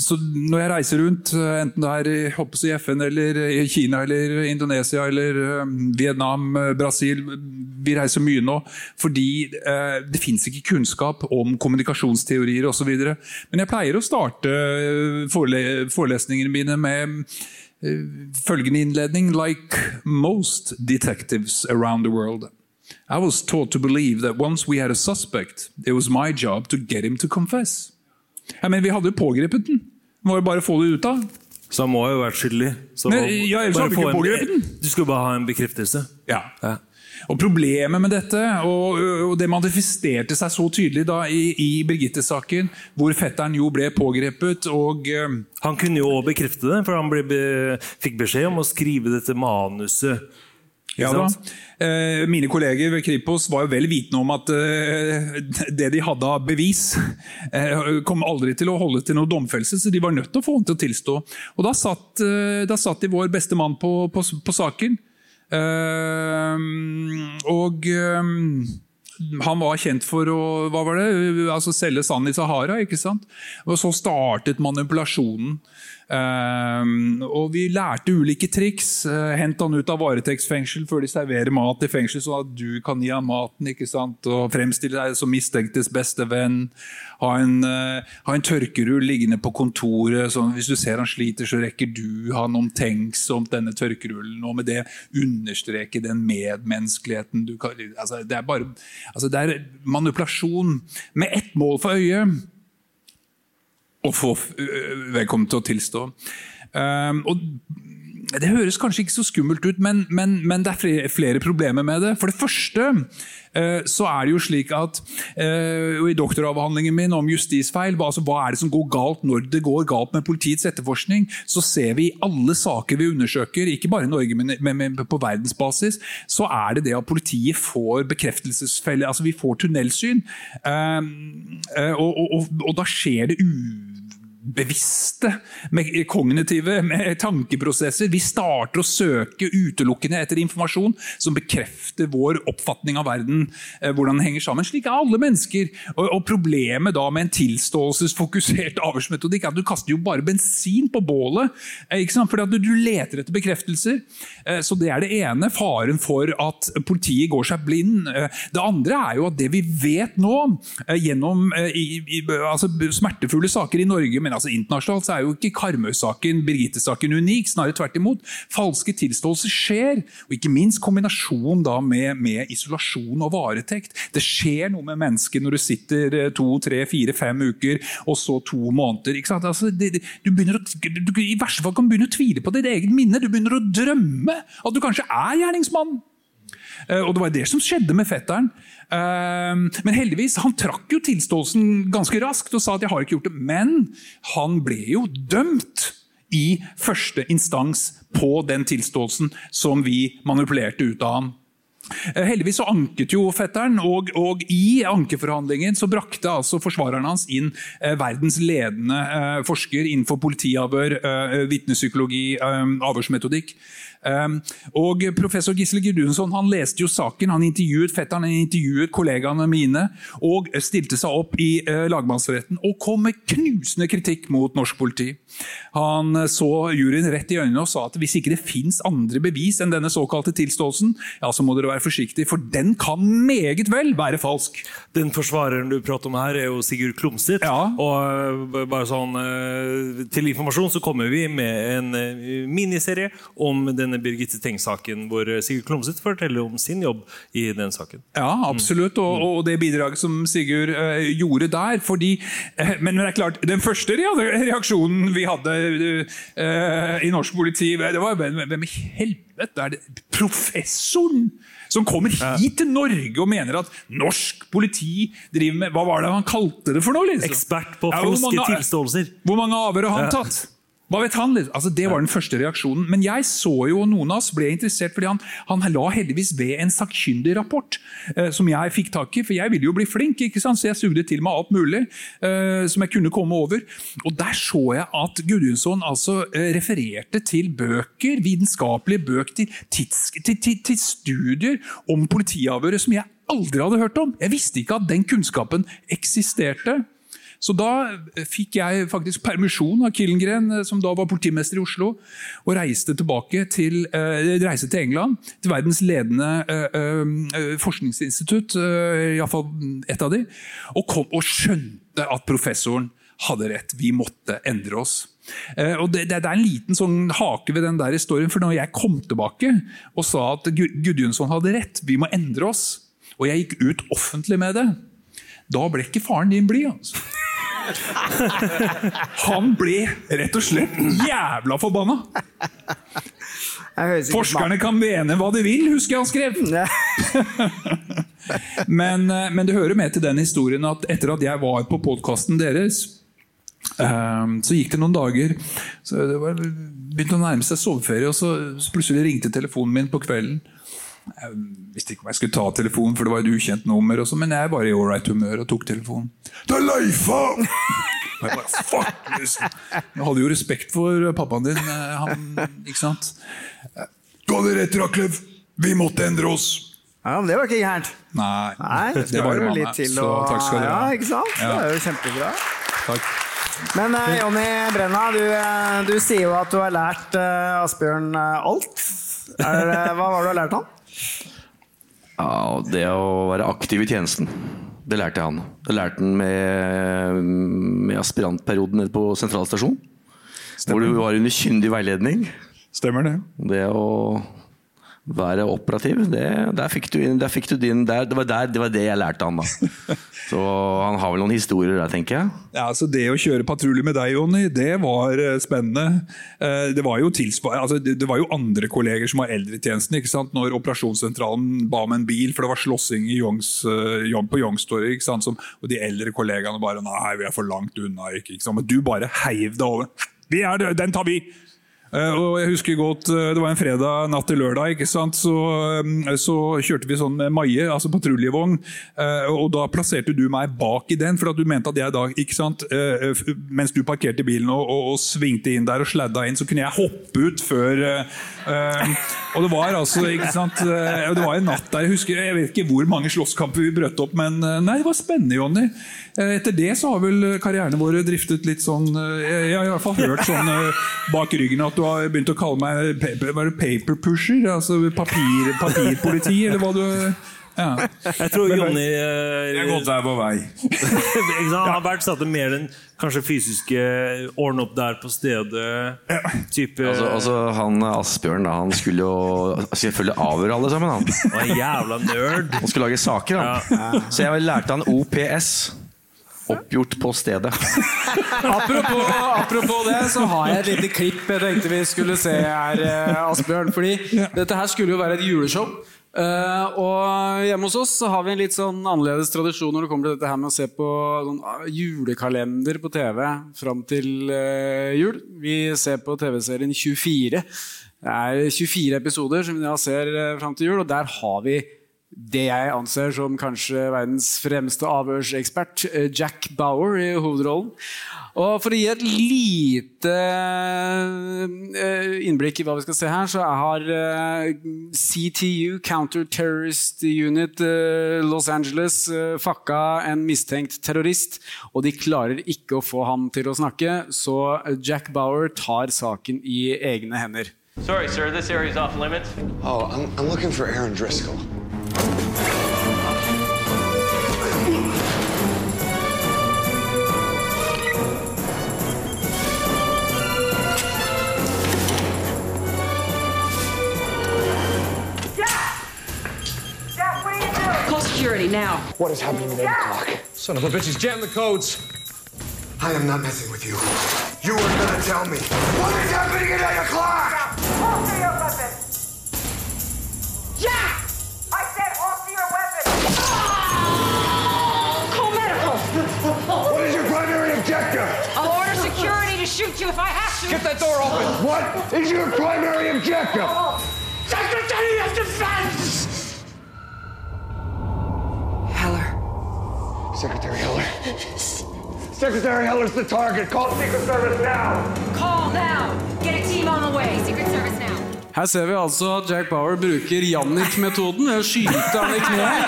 så når jeg reiser rundt, enten det er i, FN eller i Kina eller Indonesia eller um, Vietnam, uh, Brasil Vi reiser mye nå fordi uh, det fins ikke kunnskap om kommunikasjonsteorier osv. Men jeg pleier å starte forele forelesningene mine med følgende innledning Like most detectives around the world. I was taught to believe that once we had a suspect, it was my job to get him to confess. Ja, men vi hadde jo pågrepet den. Var jo bare få det ut av. Så han må jo ha vært skyldig. Så Men, ja, ellers hadde vi ikke pågrepet den. Du skulle bare ha en bekreftelse. Ja. Ja. Og Problemet med dette, og, og det manifesterte seg så tydelig da i, i Birgitte-saken, hvor fetteren jo ble pågrepet og eh, Han kunne jo også bekrefte det, for han ble fikk beskjed om å skrive dette manuset. Ja da. Eh, mine kolleger ved Kripos var jo vel vitende om at eh, det de hadde av bevis, eh, kom aldri til å holde til noen domfellelse, så de var nødt til å få ham til å tilstå. Og Da satt, da satt de vår beste mann på, på, på saken. Og han var kjent for å hva var det, altså selge sand i Sahara. ikke sant? Og Så startet manipulasjonen. Um, og vi lærte ulike triks. Uh, Hent han ut av varetektsfengsel før de serverer mat i fengsel, sånn at du kan gi ham maten. ikke sant? Og Fremstille deg som mistenktes beste venn. Ha en, uh, ha en tørkerull liggende på kontoret. sånn Hvis du ser han sliter, så rekker du han omtenksomt denne tørkerullen. Og med det understreke den medmenneskeligheten du kan altså, Det er bare altså, det er manipulasjon med ett mål for øye å få vedkommende til å tilstå. Um, og det høres kanskje ikke så skummelt ut, men, men, men det er flere, flere, problemer med det. For det første uh, så er det jo slik at uh, I doktoravhandlingen min om justisfeil, altså hva er det som går galt når det går galt med politiets etterforskning, så ser vi i alle saker vi undersøker, ikke bare i Norge, men, på verdensbasis, så er det det at politiet får bekreftelsesfeller. Altså vi får tunnelsyn. Uh, og, og, og, og da skjer det u bevisste, med kognitive med tankeprosesser. Vi starter å søke utelukkende etter informasjon som bekrefter vår oppfatning av verden, eh, hvordan den henger sammen. Slik er alle mennesker. Og, Problemet da med en tilståelsesfokusert [LAUGHS] avhørsmetodikk er at du kaster jo bare bensin på bålet. Eh, ikke sant? Fordi at du leter etter bekreftelser. Eh, så Det er det ene. Faren for at politiet går seg blind. Det andre er jo at det vi vet nå, gjennom altså smertefulle saker i Norge, men altså Internasjonalt så er jo ikke Karmøy-saken Birgitte-saken unik, snarere tvert imot. Falske tilståelser skjer, og ikke minst kombinasjon da med, med, isolasjon og varetekt. Det skjer noe med mennesket når du sitter eh, to, tre, fire, fem uker, og så to måneder. Altså, det, du begynner å, du, I verste fall kan du begynne å tvile på ditt eget minne. Du begynner å drømme at du kanskje er gjerningsmannen. Eh, og det var det som skjedde med fetteren. Ehm, men heldigvis, han trakk jo tilståelsen ganske raskt og sa at jeg har ikke gjort det. Men han ble jo dømt i første instans på den tilståelsen som vi manipulerte ut av han. Eh, heldigvis så anket jo fetteren, og, og, i ankeforhandlingen så brakte altså forsvareren hans inn eh, verdens ledende eh, forsker innenfor politiavhør, eh, vitnepsykologi, eh, avhørsmetodikk. Um, og Professor Gisle Gudundsson han leste jo saken, han intervjuet fetteren, han intervjuet kollegaene mine og stilte seg opp i uh, lagmannsretten og kom med knusende kritikk mot norsk politi. Han uh, så juryen rett i øynene og sa at hvis ikke det fins andre bevis enn denne såkalte tilståelsen, ja, så må dere være forsiktige, for den kan meget vel være falsk. Den forsvareren du prater om her, er jo Sigurd Klomstedt. Ja. Og uh, bare sånn til informasjon så kommer vi med en miniserie om denne Birgitte Tengs-saken, hvor Sigurd Klomsæt forteller om sin jobb i den saken. Ja, absolutt. Og, og det bidraget som Sigurd uh, gjorde der. fordi, uh, Men det er klart, den første reaksjonen vi hadde uh, i norsk politi, det var hvem i helvete er det? Professoren! Som kommer hit til Norge og mener at norsk politi driver med Hva var det han kalte det for noe? Liksom? Ekspert på falske ja, tilståelser. Hvor mange avhør har han tatt? Hva vet han? Altså, det var den første reaksjonen. Men jeg så jo noen av oss ble interessert, fordi han, han la heldigvis ved en sakkyndig rapport eh, som jeg fikk tak i. For jeg ville jo bli flink, ikke sant? så jeg sugde til meg alt mulig eh, som jeg kunne komme over. Og der så jeg at Gudjonsson altså, eh, refererte til bøker, vitenskapelige bøker, til, tids, til, til, til studier om politiavhøret som jeg aldri hadde hørt om. Jeg visste ikke at den kunnskapen eksisterte. Så da fikk jeg faktisk permisjon av Killengren, eh, som da var politimester i Oslo, og reiste tilbake til, eh, reiste til England, til verdens ledende eh, forskningsinstitutt, uh, iallfall ett av de, og, kom, og skjønte at professoren hadde rett. Vi måtte endre oss. Og det, det, er en liten sånn hake ved den der historien, for når jeg kom tilbake og sa at Gudjonsson hadde rett, vi må endre oss, og jeg gikk ut offentlig med det, da ble ikke faren din blid. Altså. [LAUGHS] Han ble rett og slett jævla forbanna! Forskerne kan mene hva de vil, husker jeg han skrev. [LAUGHS] men, eh, men det hører med til den historien at etter at jeg var på podkasten deres, eh, så gikk det noen dager. Så det var, begynte å nærme seg soveferie, og så plutselig ringte telefonen min på kvelden. Jeg visste ikke om jeg skulle ta telefonen, for det var et ukjent nummer. Også, men jeg var i ålreit humør og tok telefonen. Det er Leifa! Og [LAUGHS] Jeg, bare, Fuck, liksom. jeg hadde jo respekt for pappaen din. eh, Han, ikke sant? Du hadde rett, Raklev. Vi måtte endre oss. Ja, men det var ikke gærent. Nei, Nei, det var jo litt til Så å takk skal dere Ja, ikke sant? Ja. Det er jo kjempebra. Takk. Men eh, Jonny Brenna, du, eh, du sier jo at du har lært eh, Asbjørn eh, alt. Det, hva var det du har lært han? Ja, Det å være aktiv i tjenesten, det lærte han. Det lærte han med, med aspirantperioden nede på sentralstasjon. Hvor du var under kyndig veiledning. Stemmer det. Det å være operativ, det, der fikk du, inn- der fikk du din der, det, var der, det var det jeg lærte han, da. [LAUGHS] Så han har vel noen historier der, tenker jeg. Ja, altså Det å kjøre patrulje med deg, Jonny, det var eh, spennende. Eh, Det var jo, altså, det det var jo andre kolleger som var eldre i tjenesten. ikke sant? Når operasjonssentralen ba om en bil, for det var slåssing eh, på Youngstorget. ikke sant? Som, og de eldre kollegaene bare Nei, vi er for langt unna. ikke, ikke sant? Men du bare heiv deg over. Vi er Den tar vi! Eh, og jeg husker godt, eh, Det var en fredag natt til lørdag, ikke sant? Så, eh, så kjørte vi sånn med Maie, altså patruljevogn. og da plasserte du meg bak i den, for at du mente at jeg da, ikke sant, mens du parkerte bilen og, og, og svingte inn der og sladda inn, så kunne jeg hoppe ut før Og det var altså, ikke sant Det var en natt der, jeg husker, jeg vet ikke hvor mange slåsskamper vi brøt opp, men nei, det var spennende, Jonny. Etter det så har vel karrierene våre driftet litt sånn Jeg jeg har i hvert fall hørt sånn bak ryggen at du har begynt å kalle meg paper, var det paper pusher? Altså papir, papirpoliti, eller hva du ja. Jeg tror Jonny eh, Jeg er godt der på vei. [LAUGHS] ikke sant? Han satt mer den kanskje fysiske ordne opp der på stedet. Type Altså, altså han Asbjørn da, han skulle jo selvfølgelig avhøre alle sammen. Han Han er en jævla nerd. Han skulle lage saker, han. Så jeg lærte han OPS. Oppgjort på stedet. [LAUGHS] Apropos, apropos det, så har jeg et lite klipp jeg tenkte vi skulle se her, eh, Asbjørn. Fordi dette her skulle jo være et juleshow. Uh, og hjemme hos oss så har vi en litt sånn annerledes tradisjon når det kommer til dette her med å se på sånn ah, julekalender på TV fram til uh, jul. Vi ser på TV-serien 24. Det er 24 episoder som vi da ser uh, fram til jul, og der har vi det jeg anser som kanskje verdens fremste avhørsekspert, eh, Jack Bauer, i hovedrollen. Og For å gi et lite eh, innblikk i hva vi skal se her, så har eh, CTU, Counter Terrorist Unit Los Angeles, fakka en mistenkt terrorist. Og de klarer ikke å få ham til å snakke, så Jack Bauer tar saken i egne hender. Sorry, sir, this area's off limits. Oh, I'm, I'm looking for Aaron Driscoll. Security now. What is happening at 8 o'clock? Son of a bitch, he's jammed the codes. I am not messing with you. You are gonna tell me. What is happening at 8 o'clock? Holster your weapon! Jack! I said holster your weapon! Ah! Call medical! What is your primary objective? I'll order security to shoot you if I have to! Get that door open. What is your primary objective? Secretary of Defense! Secretary Heller. Secretary Heller's the target. Call Secret Service now. Call now! Get a team on the way! Secret Service now! Her ser vi altså at Jack Bauer bruker Jannik-metoden ved å skyte han i kneet.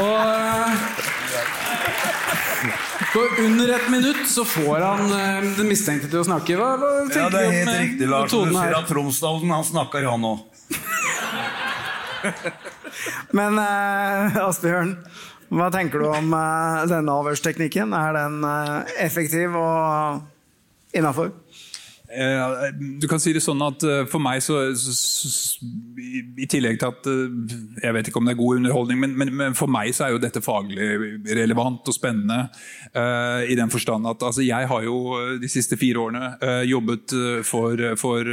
Og eh, på under et minutt så får han eh, den mistenkte til å snakke. Hva, hva tenker Ja, det er helt eh, riktig, Lars. Du sier ser at Tromsdalen, han snakker, han òg. Men eh, Asbjørn, hva tenker du om eh, denne avhørsteknikken? Er den eh, effektiv og innafor? Eh, Du kan si det sånn at eh, for meg så, i, tillegg til at eh, Jeg vet ikke om det er god underholdning, men, men, men for meg så er jo dette faglig relevant og spennende. Uh, I den forstand at altså, jeg har jo de siste fire årene uh, jobbet for, for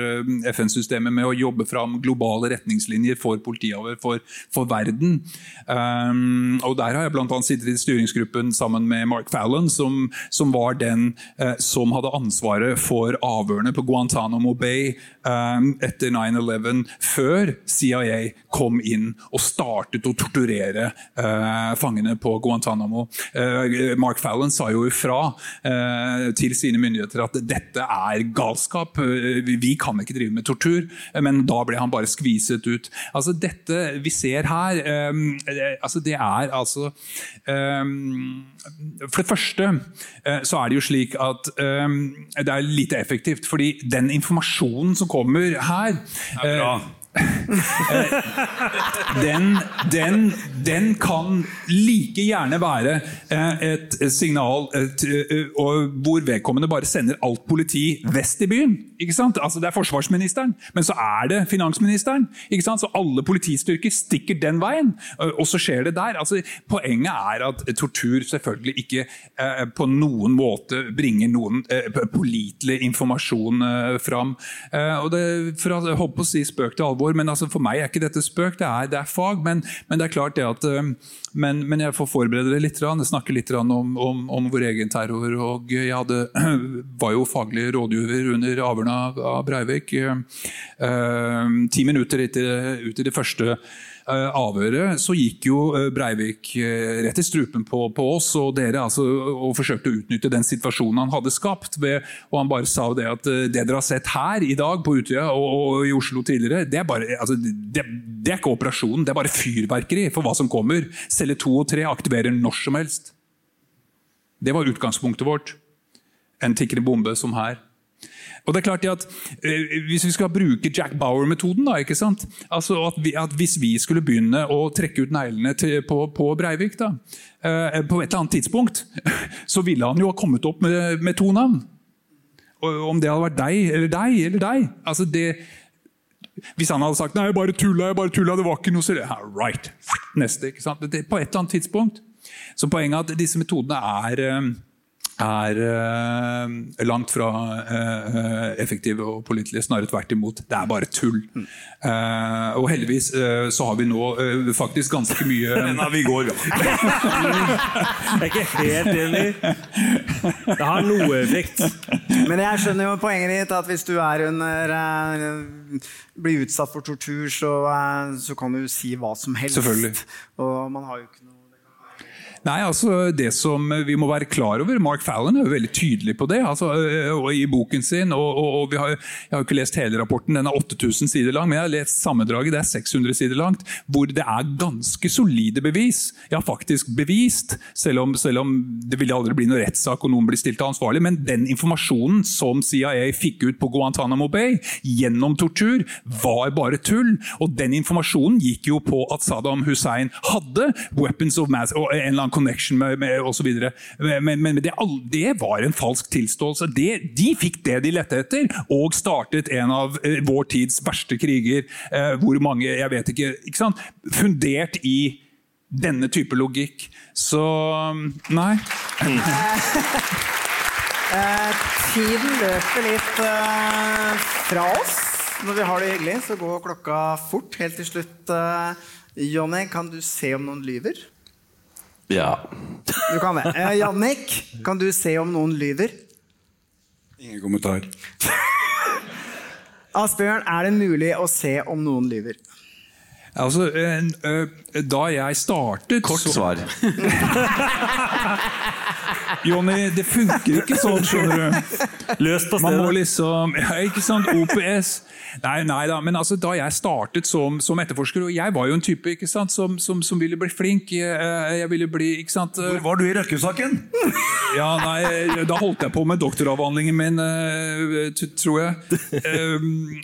FN-systemet med å jobbe fram globale retningslinjer for politiavhør for, for verden. Um, og Der har jeg annet sittet i styringsgruppen sammen med Mark Fallon, som, som var den uh, som hadde ansvaret for avhørene på Guantánamo Bay um, etter 9-11, før CIA kom inn og startet å torturere uh, fangene på Guantánamo. Uh, Mark Fallon sa jo ifra uh, til sine myndigheter at dette er galskap, eh, vi, kan ikke drive med tortur, men da ble han bare skviset ut. Altså Dette vi ser her, um, eh, altså det er altså um, For det første eh, så er det jo slik at eh, det er lite effektivt, fordi den informasjonen som kommer her eh, den, den, den kan like gjerne være eh, et signal eh, hvor vedkommende bare sender alt politi vest i byen. Altså Det er forsvarsministeren, men så er det finansministeren. Så alle politistyrker stikker den veien, og så skjer det der. Altså Poenget er at tortur selvfølgelig ikke eh, på noen måte bringer noen eh, pålitelig informasjon eh, fram. Eh, og det, for å på å si spøk til alvor, men altså for meg er ikke dette spøk, det er, det er fag. Men, men, det er klart det at eh, men, men, jeg får forberede det litt. Jeg snakker litt om, om, om, vår egen terror. og Jeg hadde, [CLEARS THROAT] var jo faglig rådgiver under avhørene av, Breivik. Eh, ti minutter ut i det første avhøret så gikk jo Breivik rett i strupen på, på oss og dere altså, og forsøkte å utnytte den situasjonen han hadde skapt. Ved, og Han bare sa det at det dere har sett her i dag på Utøya og, og, i Oslo tidligere, det er, bare, altså, det, det er ikke operasjonen, det er bare fyrverkeri for hva som kommer. Celle 2 og 3 aktiverer når som helst. Det var utgangspunktet vårt. En tikkende bombe som her. Og det er klart at eh, Hvis vi skal bruke Jack Bauer-metoden da, ikke sant? Altså at, vi, at, Hvis vi skulle begynne å trekke ut neglene på, på, Breivik da, eh, på et eller annet tidspunkt, [LAUGHS] så ville han jo ha kommet opp med, med to navn. Om det hadde vært deg eller deg eller deg altså det, Hvis han hadde sagt nei, jeg bare tulla, jeg bare tulla, det var ikke noe så Right. Neste. ikke sant? Det, på et eller annet tidspunkt. Så poenget er at disse metodene er eh, er eh, langt fra eh, effektive og pålitelige. Snarere tvert imot. Det er bare tull. Uh, og heldigvis så har vi nå faktisk ganske mye [LAUGHS] Nei, vi går, ja. jeg er ikke helt enig. Det har noe effekt. Men jeg skjønner jo poenget ditt, at hvis du er under blir utsatt for tortur, så, så kan du si hva som helst. Og man har jo ikke noe Nei, altså Det som vi må være klar over Mark Fallon er jo veldig tydelig på det altså, i boken sin. og, og, og har, Jeg har ikke lest hele rapporten, den er 8000 sider lang, men jeg har lest sammendraget, det er 600 sider langt, hvor det er ganske solide bevis. Ja, faktisk bevist, selv om, selv om det ville aldri bli noen rettssak og noen blir stilt ansvarlig. Men den informasjonen som CIA fikk ut på Guantánamo Bay gjennom tortur, var bare tull. Og den informasjonen gikk jo på at Saddam Hussein hadde weapons of mass og en eller annen connection med, med osv. Men, men det, det, var en falsk tilståelse. Det, de fikk det de lette etter, og startet en av eh, vår tids verste kriger. Eh, hvor mange, jeg vet ikke, ikke sant? Fundert i denne type logikk. Så nei. [LAUGHS] eh, tiden løper litt eh, fra oss. Når vi har det hyggelig, så går klokka fort. Helt til slutt, eh, Jonny, kan du se om noen lyver? Ja. Du kan det. Eh, Jannik, kan du se om noen lyver? Ingen kommentar. [LAUGHS] Asbjørn, er det mulig å se om noen lyver? Altså, Da jeg startet Kort svar. [LAUGHS] Jonny, det funker ikke sånn, skjønner du. Løst på stedet. Man må liksom, ja, ikke sant, OPS Nei, nei da, men altså, da jeg startet som, som, etterforsker, og jeg var jo en type ikke sant, som, som, som ville bli flink jeg, jeg, ville bli, ikke sant Hvor var du i Røkke-saken? [LAUGHS] Ja, nei, Da holdt jeg på med doktoravhandlingen min, tror jeg.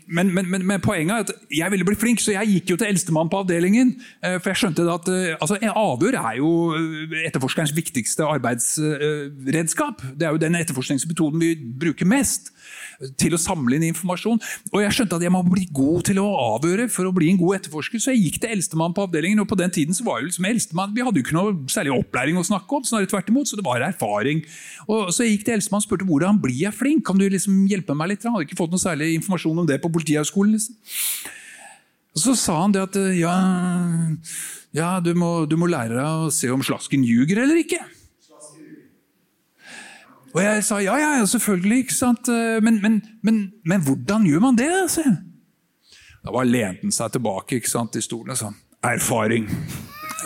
Men, men, men, men, poenget er at jeg ville bli flink, så jeg gikk jo til eldstemann på avdelingen. eh, For jeg skjønte at eh, altså, avhør er jo eh, etterforskerens viktigste arbeidsredskap. Det er jo den etterforskningsmetoden vi bruker mest til å samle inn informasjon. Og jeg skjønte at jeg må bli god til å avhøre for å bli en god etterforsker, så jeg gikk til eldstemann på avdelingen. og på den tiden så var jeg liksom eldstemann, Vi hadde jo ikke noe særlig opplæring å snakke om, snarere tvert imot, så det var erfaring. Og Så jeg gikk til eldstemann og spurte hvordan blir jeg flink, kan du liksom hjelpe meg litt? Jeg hadde ikke fått noe særlig informasjon om det på Politihøgskolen. Liksom. Og Så sa han det at ja, ja du, må, du må lære deg å se om slasken ljuger eller ikke. Og jeg sa ja, ja, selvfølgelig, ikke sant? Men, men, men, men hvordan gjør man det? Altså? Da bare lente han seg tilbake ikke sant, i stolen og sa erfaring.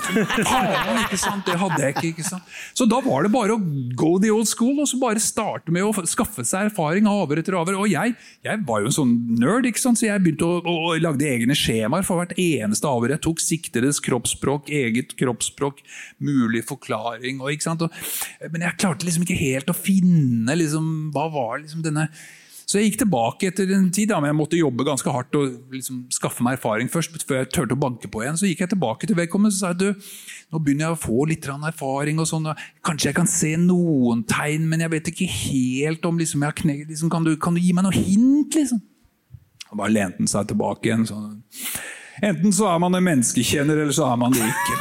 Ikke sant? Det hadde jeg ikke. ikke sant? Så da var det bare å go the old school og så bare starte med å skaffe seg erfaring av avhør etter avhør. Og jeg, jeg var jo en sånn nerd, ikke sant? så jeg begynte å, å, å lagde egne skjemaer for hvert eneste avhør. Jeg tok siktedes kroppsspråk, eget kroppsspråk, mulig forklaring. Og, ikke sant? Og, men jeg klarte liksom ikke helt å finne liksom, hva var liksom denne så jeg gikk tilbake etter en tid, da, men jeg måtte jobbe ganske hardt og liksom skaffe meg erfaring først. før jeg turte å banke på igjen. Så gikk jeg tilbake til vedkommende og sa du, nå begynner jeg å få litt erfaring. og sånn, Kanskje jeg kan se noen tegn, men jeg vet ikke helt om liksom, jeg har kne, liksom, kan, du, kan, du, gi meg noe hint? liksom? Og Bare lente han seg tilbake igjen. sånn. Enten så er man en menneskekjenner, eller så er man det ikke.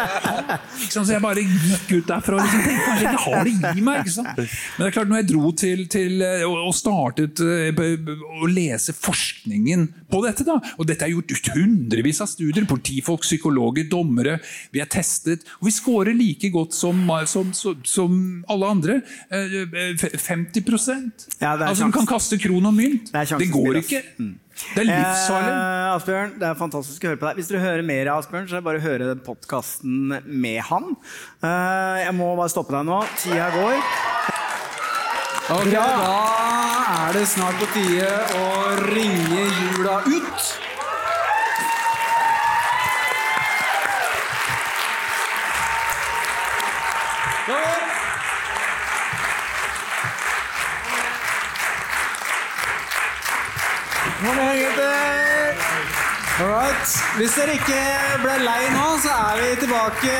[LAUGHS] så jeg bare gikk ut derfra og liksom tenkte kanskje jeg har det i meg. Men det er klart, når jeg dro til, til og startet å lese forskningen på dette, da, og dette er gjort hundrevis av studier, politifolk, psykologer, dommere, vi er testet, og vi scorer like godt som, som, som, som alle andre. 50% ja, Altså, du kan kaste kron og mynt. Det, det går ikke. Mm. Det er livsfarlig. Eh, Asbjørn, det er fantastisk å høre på deg. Hvis dere hører mer av Asbjørn, så er det bare å høre podkasten med han. Eh, jeg må bare stoppe deg nå. Tida går. Ok, Da er det snart på tide å ringe jula ut. Igjen, gutter! Alright. Hvis dere ikke ble lei nå, så er vi tilbake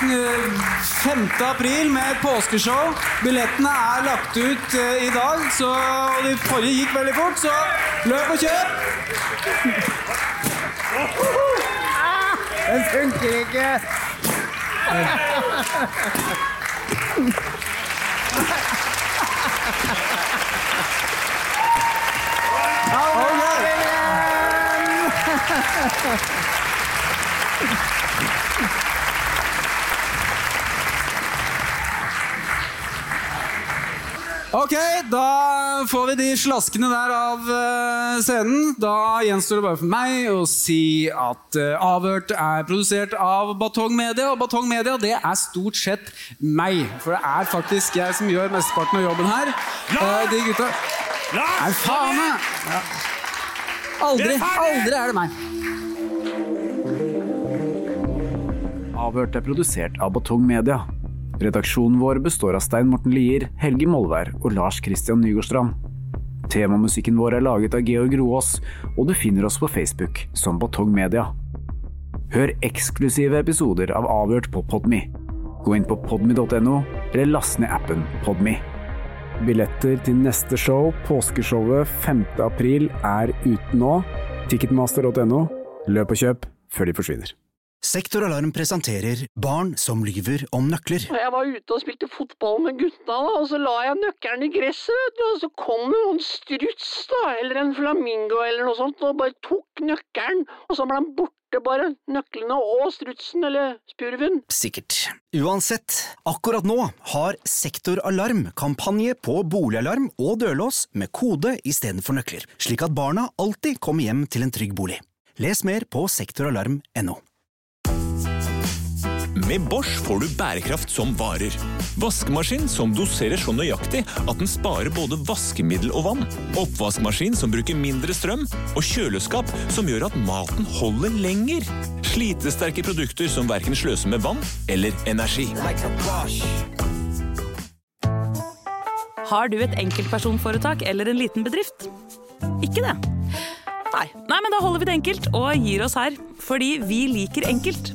5. april med et påskeshow. Billettene er lagt ut i dag, så, de forrige gikk veldig fort, så løp og kjøp! Den funker ikke! [LAUGHS] Ok, da får vi de slaskene der av uh, scenen. Da gjenstår det bare for meg å si at uh, Avhørt er produsert av Batong Media. Og Batong Media det er stort sett meg. For det er faktisk jeg som gjør mesteparten av jobben her. Uh, de gutta Nei, faen! Ja. Aldri, aldri er det meg. Avhørt er produsert av Batong Media. Redaksjonen vår består av Stein Morten Lier, Helge Molvær og Lars Christian Nygårdstrand. Temamusikken vår er laget av Georg Roaas, og du finner oss på Facebook som Batong Media. Hør eksklusive episoder av Avhørt på Podme. Gå inn på podme.no, eller last ned appen Podme. Billetter til neste show, påskeshowet 5. april, er ute nå. Ticketmaster.no. Løp og kjøp før de forsvinner. Sektoralarm presenterer Barn som lyver om nøkler. Jeg var ute og spilte fotball med gutta, og så la jeg nøkkelen i gresset, og så kom det en struts, da, eller en flamingo eller noe sånt, og bare tok nøkkelen, og så ble han borte bare, nøklene og strutsen eller spurven. Sikkert. Uansett, akkurat nå har Sektoralarm kampanje på boligalarm og dørlås med kode istedenfor nøkler, slik at barna alltid kommer hjem til en trygg bolig. Les mer på sektoralarm.no. Med Bosch får du bærekraft som varer. Vaskemaskin som doserer så nøyaktig at den sparer både vaskemiddel og vann. Oppvaskmaskin som bruker mindre strøm. Og kjøleskap som gjør at maten holder lenger. Slitesterke produkter som verken sløser med vann eller energi. Har du et enkeltpersonforetak eller en liten bedrift? Ikke det? Nei. Nei, men da holder vi det enkelt og gir oss her. Fordi vi liker enkelt.